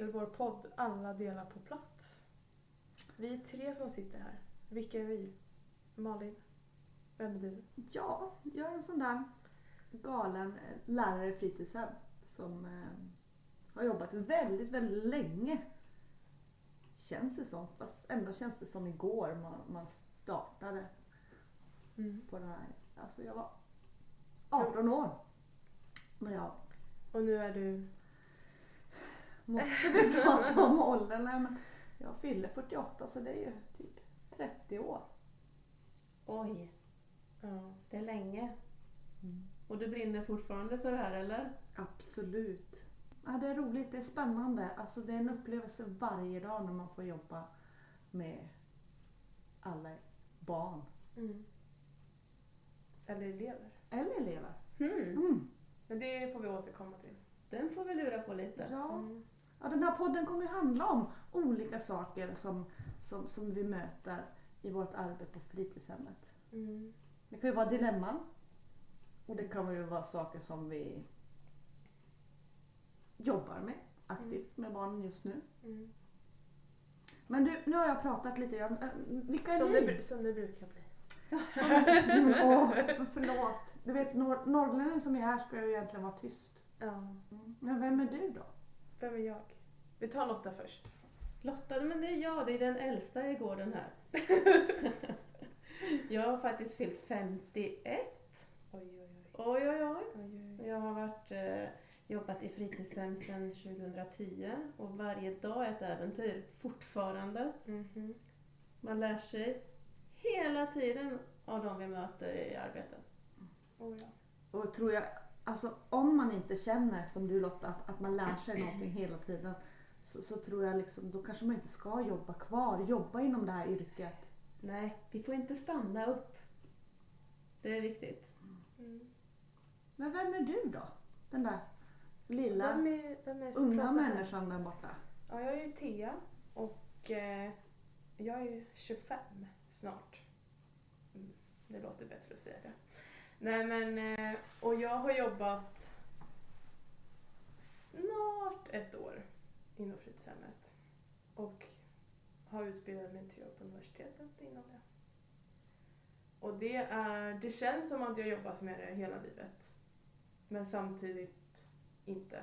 Till vår podd Alla delar på plats. Vi är tre som sitter här. Vilka är vi? Malin, vem är du? Ja, jag är en sån där galen eh, lärare i fritidshem som eh, har jobbat väldigt, väldigt länge. Känns det som. Fast ändå känns det som igår man, man startade Mm. på den här. Alltså jag var 18 år. När jag Och nu är du... måste vi prata om åldern. Nej, men jag fyller 48 så det är ju typ 30 år. Oj, Ja. det är länge. Och du brinner fortfarande för det här eller? Absolut. Ja, det är roligt, det är spännande. Alltså, det är en upplevelse varje dag när man får jobba med alla barn. Mm. Eller elever. Eller elever. Hmm, Mm. Men det får vi återkomma till. Den får vi lura på lite. Ja. Mm. Ja, den här podden kommer ju handla om olika saker som, som, som vi möter i vårt arbete på fritidshemmet. Mm. Det kan ju vara dilemman. Och det kan ju vara saker som vi jobbar med aktivt med barnen just nu. Mm. Men du, nu har jag pratat lite grann. Äh, Vilka är Som, ni? det, som det brukar bli. Mm, Åh, förlåt. Du vet, nor- norrlänningen som är här ska ju egentligen vara tyst. Ja. Mm. Men vem är du då? Vem är jag? Vi tar Lotta först. Lotta, men det är jag, det är den äldsta i gården här. jag har faktiskt fyllt 51. Oj, oj, oj. Oj, oj, oj. oj, oj. Jag har varit, eh, jobbat i fritidshem sedan 2010 och varje dag är ett äventyr. Fortfarande. Mhm. Man lär sig hela tiden av de vi möter i arbetet. Oh, ja. Och tror jag, alltså om man inte känner som du Lotta, att, att man lär sig någonting hela tiden. Så, så tror jag liksom, då kanske man inte ska jobba kvar, jobba inom det här yrket. Nej, vi får inte stanna upp. Det är viktigt. Mm. Men vem är du då? Den där lilla, Vem är, vem är unga människan där borta. Ja, jag är ju Thea och eh, jag är 25 snart. Mm, det låter bättre att säga det. Nej men, eh, och jag har jobbat snart ett år inom fritidshemmet. Och har utbildat mig till jobb på universitetet inom det. Och det, är, det känns som att jag har jobbat med det hela livet. Men samtidigt inte.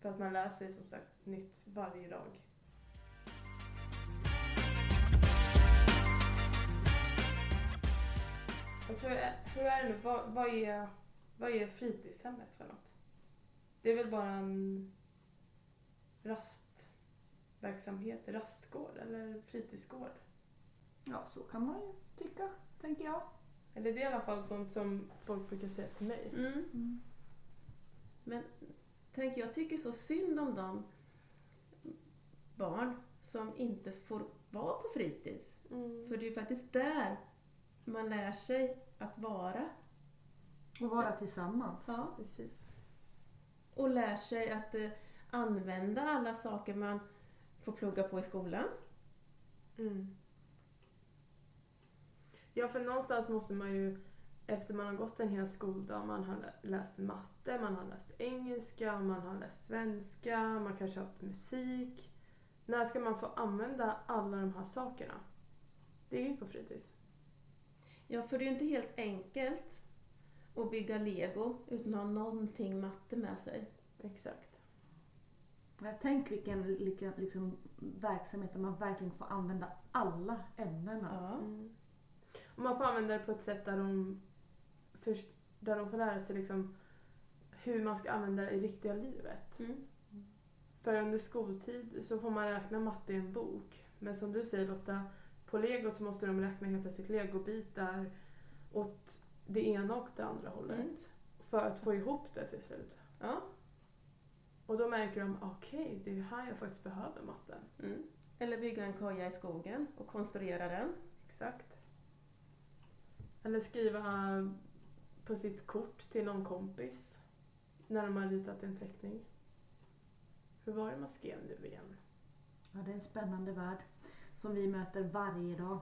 För att man lär sig som sagt nytt varje dag. Hur, är, hur är det nu? Vad, vad, är, vad är fritidshemmet för något? Det är väl bara en rastverksamhet, rastgård eller fritidsgård? Ja, så kan man ju tycka, tänker jag. Eller det är i alla fall sånt som folk brukar säga till mig. Mm. Men tänk, jag tycker så synd om de barn som inte får vara på fritids. Mm. För det är ju faktiskt där man lär sig att vara. Och vara tillsammans. Ja. Precis. Och lär sig att eh, använda alla saker man får plugga på i skolan. Mm. Ja, för någonstans måste man ju, efter man har gått en hel skoldag, man har läst matte, man har läst engelska, man har läst svenska, man kanske har haft musik. När ska man få använda alla de här sakerna? Det är ju på fritids. Ja, för det är ju inte helt enkelt att bygga lego utan att ha någonting matte med sig. Exakt. Jag tänk vilken, liksom, verksamhet där man verkligen får använda alla ämnena. Ja. Mm. Och man får använda det på ett sätt där de, först, där de får lära sig liksom hur man ska använda det i riktiga livet. Mm. För under skoltid så får man räkna matte i en bok. Men som du säger Lotta, på legot så måste de räkna helt plötsligt legobitar åt det ena och det andra hållet. Mm. För att få ihop det till slut. Ja. Och då märker de, okej, det är här jag faktiskt behöver matten. Mm. Eller bygga en koja i skogen och konstruera den. Exakt. Eller skriva på sitt kort till någon kompis när de har ritat en teckning. Hur var det man skrev nu igen? Ja, det är en spännande värld som vi möter varje dag.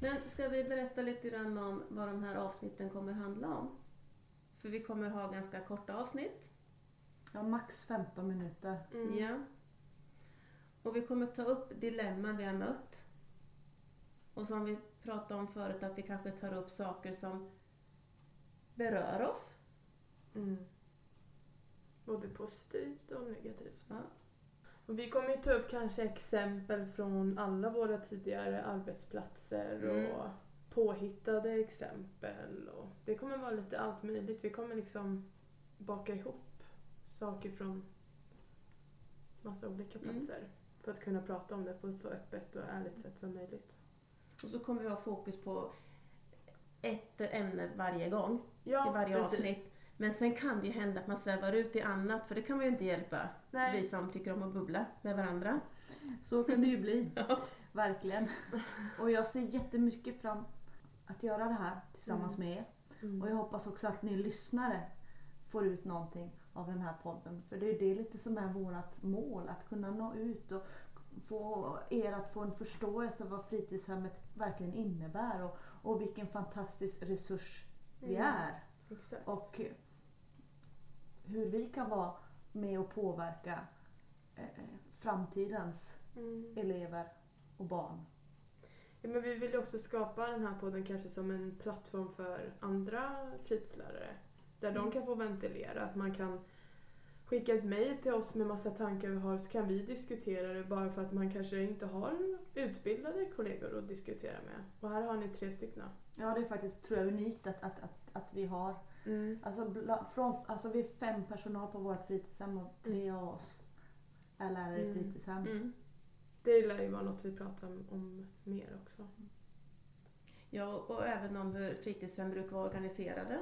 Men ska vi berätta lite grann om vad de här avsnitten kommer handla om? För vi kommer ha ganska korta avsnitt. Ja, max 15 minuter. Mm. Ja. Och vi kommer ta upp dilemman vi har mött. Och som vi pratade om förut, att vi kanske tar upp saker som berör oss. Mm. Både positivt och negativt. Ja. Och vi kommer ju ta upp kanske exempel från alla våra tidigare arbetsplatser Mm. och påhittade exempel. Och det kommer vara lite allt möjligt. Vi kommer liksom baka ihop saker från massa olika Mm. platser. För att kunna prata om det på ett så öppet och ärligt sätt som möjligt. Och så kommer vi ha fokus på ett ämne varje gång, Ja, i varje precis. avsnitt. Men sen kan det ju hända att man svävar ut i annat, för det kan man ju inte hjälpa. Nej. Vi som tycker om att bubbla med varandra. Så kan det ju bli. Ja. Verkligen. Och jag ser jättemycket fram att göra det här tillsammans med er. Mm. Och jag hoppas också att ni lyssnare får ut någonting av den här podden. För det är ju det lite som är vårt mål, att kunna nå ut och få er att få en förståelse vad fritidshemmet verkligen innebär och, och vilken fantastisk resurs vi Mm. är. Exakt. Och hur vi kan vara med och påverka eh, framtidens Mm. elever och barn. Ja, men vi vill ju också skapa den här podden kanske som en plattform för andra fritidslärare. Där de Mm. kan få ventilera. Att man kan skicka ett mejl till oss med massa tankar vi har så kan vi diskutera det bara för att man kanske inte har utbildade kollegor att diskutera med. Och här har ni tre stycken. Ja, det är faktiskt tror jag unikt att, att, att, att vi har Mm. Alltså, bla, från, alltså vi är fem personal på vårt fritidshem och tre av oss är lärare i Mm. fritidshem. Mm. Det lär ju vara något vi pratar om, om mer också. Ja, och även om hur fritidshem brukar vara organiserade.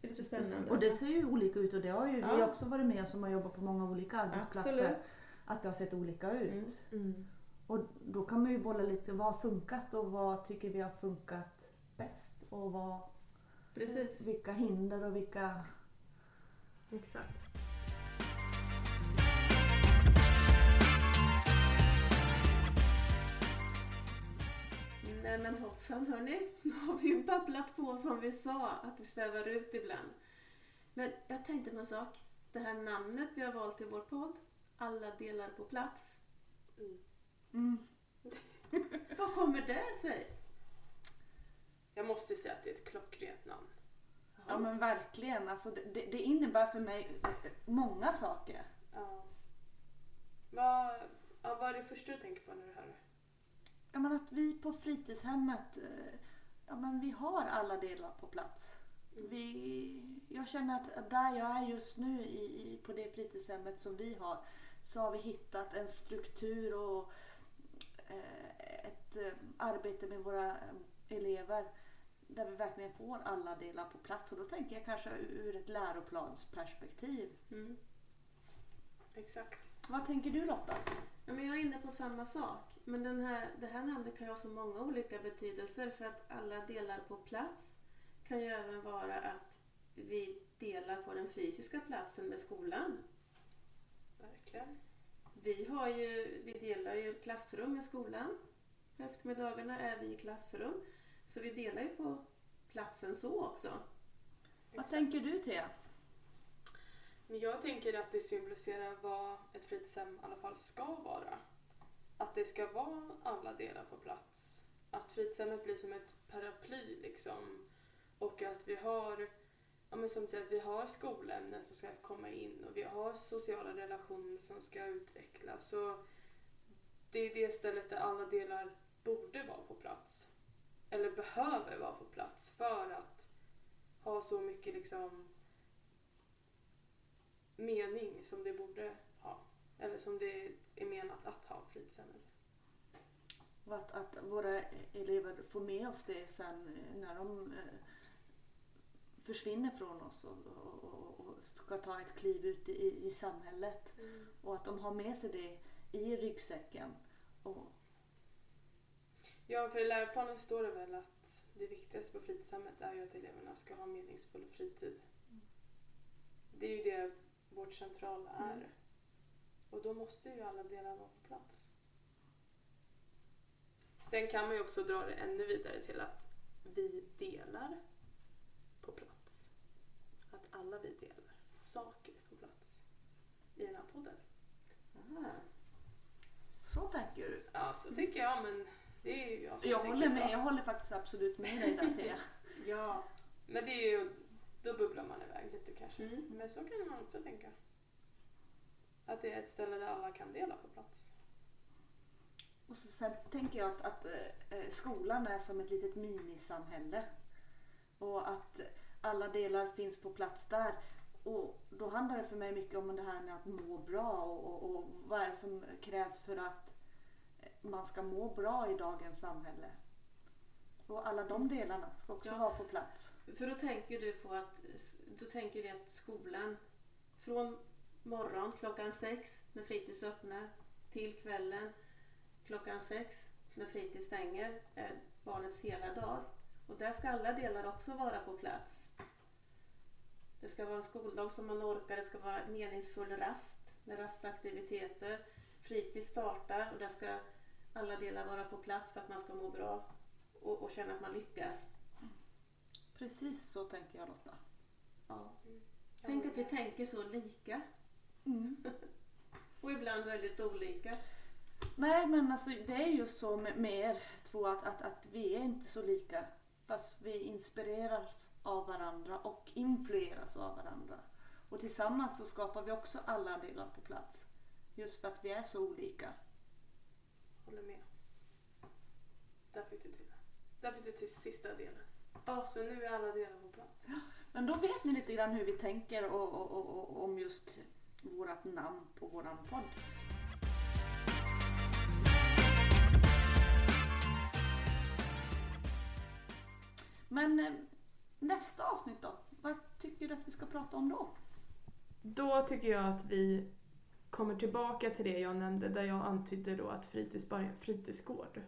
Det är lite spännande. Och det ser ju olika ut och det har ju vi Ja. också varit med som har jobbat på många olika arbetsplatser. Absolut. Att det har sett olika ut. Mm. Mm. Och då kan man ju bolla lite, vad har funkat och vad tycker vi har funkat bäst? Och vad, Precis. vilka hinder och vilka... Exakt. Men hoppsan hörni, nu har vi ju babblat på som vi sa, att det svävar ut ibland. Men jag tänkte på en sak. Det här namnet vi har valt i vår podd, Alla delar på plats. Mm. Vad kommer det sig? Jag måste ju säga att det är ett klockrent namn. Ja men verkligen, alltså det, det, det innebär för mig många saker. Ja. Vad, ja, vad är det första du tänker på när du hör det? Ja, men att vi på fritidshemmet, eh, ja, men vi har alla delar på plats. Vi, jag känner att där jag är just nu i, i, på det fritidshemmet som vi har så har vi hittat en struktur och eh, ett eh, arbete med våra elever där vi verkligen får alla delar på plats. Och då tänker jag kanske ur ett läroplansperspektiv. Mm. Exakt. Vad tänker du Lotta? Ja, men jag är inne på samma sak. Men den här, det här namnet kan ju ha så många olika betydelser för att alla delar på plats kan ju även vara att vi delar på den fysiska platsen med skolan. Verkligen. Vi, har ju, vi delar ju klassrum med skolan. På eftermiddagarna är vi i klassrum. Så vi delar ju på platsen så också. Vad Exakt. tänker du Thea? Men jag tänker att det symboliserar vad ett fritidshem i alla fall ska vara. Att det ska vara alla delar på plats. Att fritidshemmet blir som ett paraply liksom. Och att vi har, ja men som sagt, vi har skolämnen som ska komma in och vi har sociala relationer som ska utvecklas. Så det är det stället där alla delar borde vara på plats. Eller behöver vara på plats för att ha så mycket liksom mening som det borde. Eller som det är menat att ha fritidshemmet. Och att, att våra elever får med oss det sen när de eh, försvinner från oss och, och, och, ska ta ett kliv ut i, i samhället. Och att de har med sig det i ryggsäcken. Och, Ja, för i läroplanen står det väl att det viktigaste på fritidshemmet är ju att eleverna ska ha meningsfull fritid. Det är ju det vårt centrala är. Mm. Och då måste ju alla delar vara på plats. Sen kan man ju också dra det ännu vidare till att vi delar på plats. Att alla vi delar saker på plats i den här podden. Aha. Så tänker du. Ja, så tänker jag, men det är ju jag som Jag håller så. med. Jag håller faktiskt absolut med dig där Thea. Ja. Men det är ju, då bubblar man iväg lite kanske. Mm. Men så kan man också tänka. Att det är ett ställe där alla kan dela på plats. Och så sen tänker jag att, att eh, skolan är som ett litet minisamhälle. Och att alla delar finns på plats där. Och då handlar det för mig mycket om det här med att må bra och, och, och vad är det som krävs för att man ska må bra i dagens samhälle. Och alla de delarna ska också Ja. vara på plats. För då tänker du på att, då tänker vi att skolan från morgon klockan sex när fritids öppnar till kvällen klockan sex när fritids stänger är barnets hela dag. Och där ska alla delar också vara på plats. Det ska vara en skoldag som man orkar, det ska vara meningsfull rast med rastaktiviteter. Fritids startar och där ska alla delar vara på plats för att man ska må bra och, och känna att man lyckas. Precis så tänker jag Lotta. Ja. Tänk att vi tänker så lika och ibland väldigt olika. Nej men alltså det är just så med, med er två att, att, att vi är inte så lika. Fast vi inspireras av varandra och influeras av varandra. Och tillsammans så skapar vi också alla delar på plats. Just för att vi är så olika. Håller med. Där fick du till. Där fick du till sista delen. Ja, så nu är alla delar på plats. Men då vet ni lite grann hur vi tänker och, och, och, och, om just vårat namn på våran podd. Men eh, nästa avsnitt då? Vad tycker du att vi ska prata om då? Då tycker jag att vi kommer tillbaka till det jag nämnde där jag antydde då att fritids bara är en fritidsgård.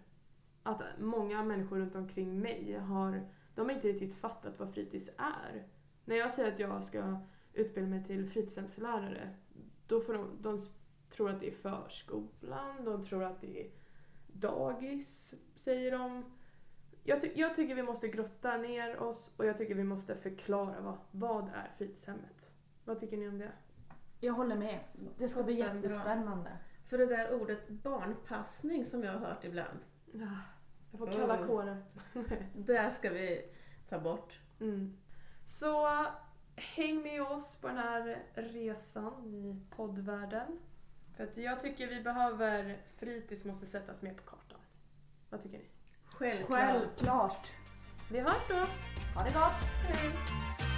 Att många människor runt omkring mig har, de har inte riktigt fattat vad fritids är. När jag säger att jag ska utbilda mig till fritidshemslärare, då får de, de tror att det är förskolan, de tror att det är dagis, säger de. Jag, ty- jag tycker vi måste grotta ner oss och jag tycker vi måste förklara vad, vad är fritidshemmet. Vad tycker ni om det? Jag håller med. Det ska bli jättespännande. För det där ordet barnpassning som jag har hört ibland, Jag får kalla kårar. det ska vi ta bort. Mm. Så häng med oss på den här resan i poddvärlden. För att jag tycker vi behöver, fritids måste sättas mer på kartan. Vad tycker ni? Självklart. Självklart. Vi hörs då! Ha det gott! Hej!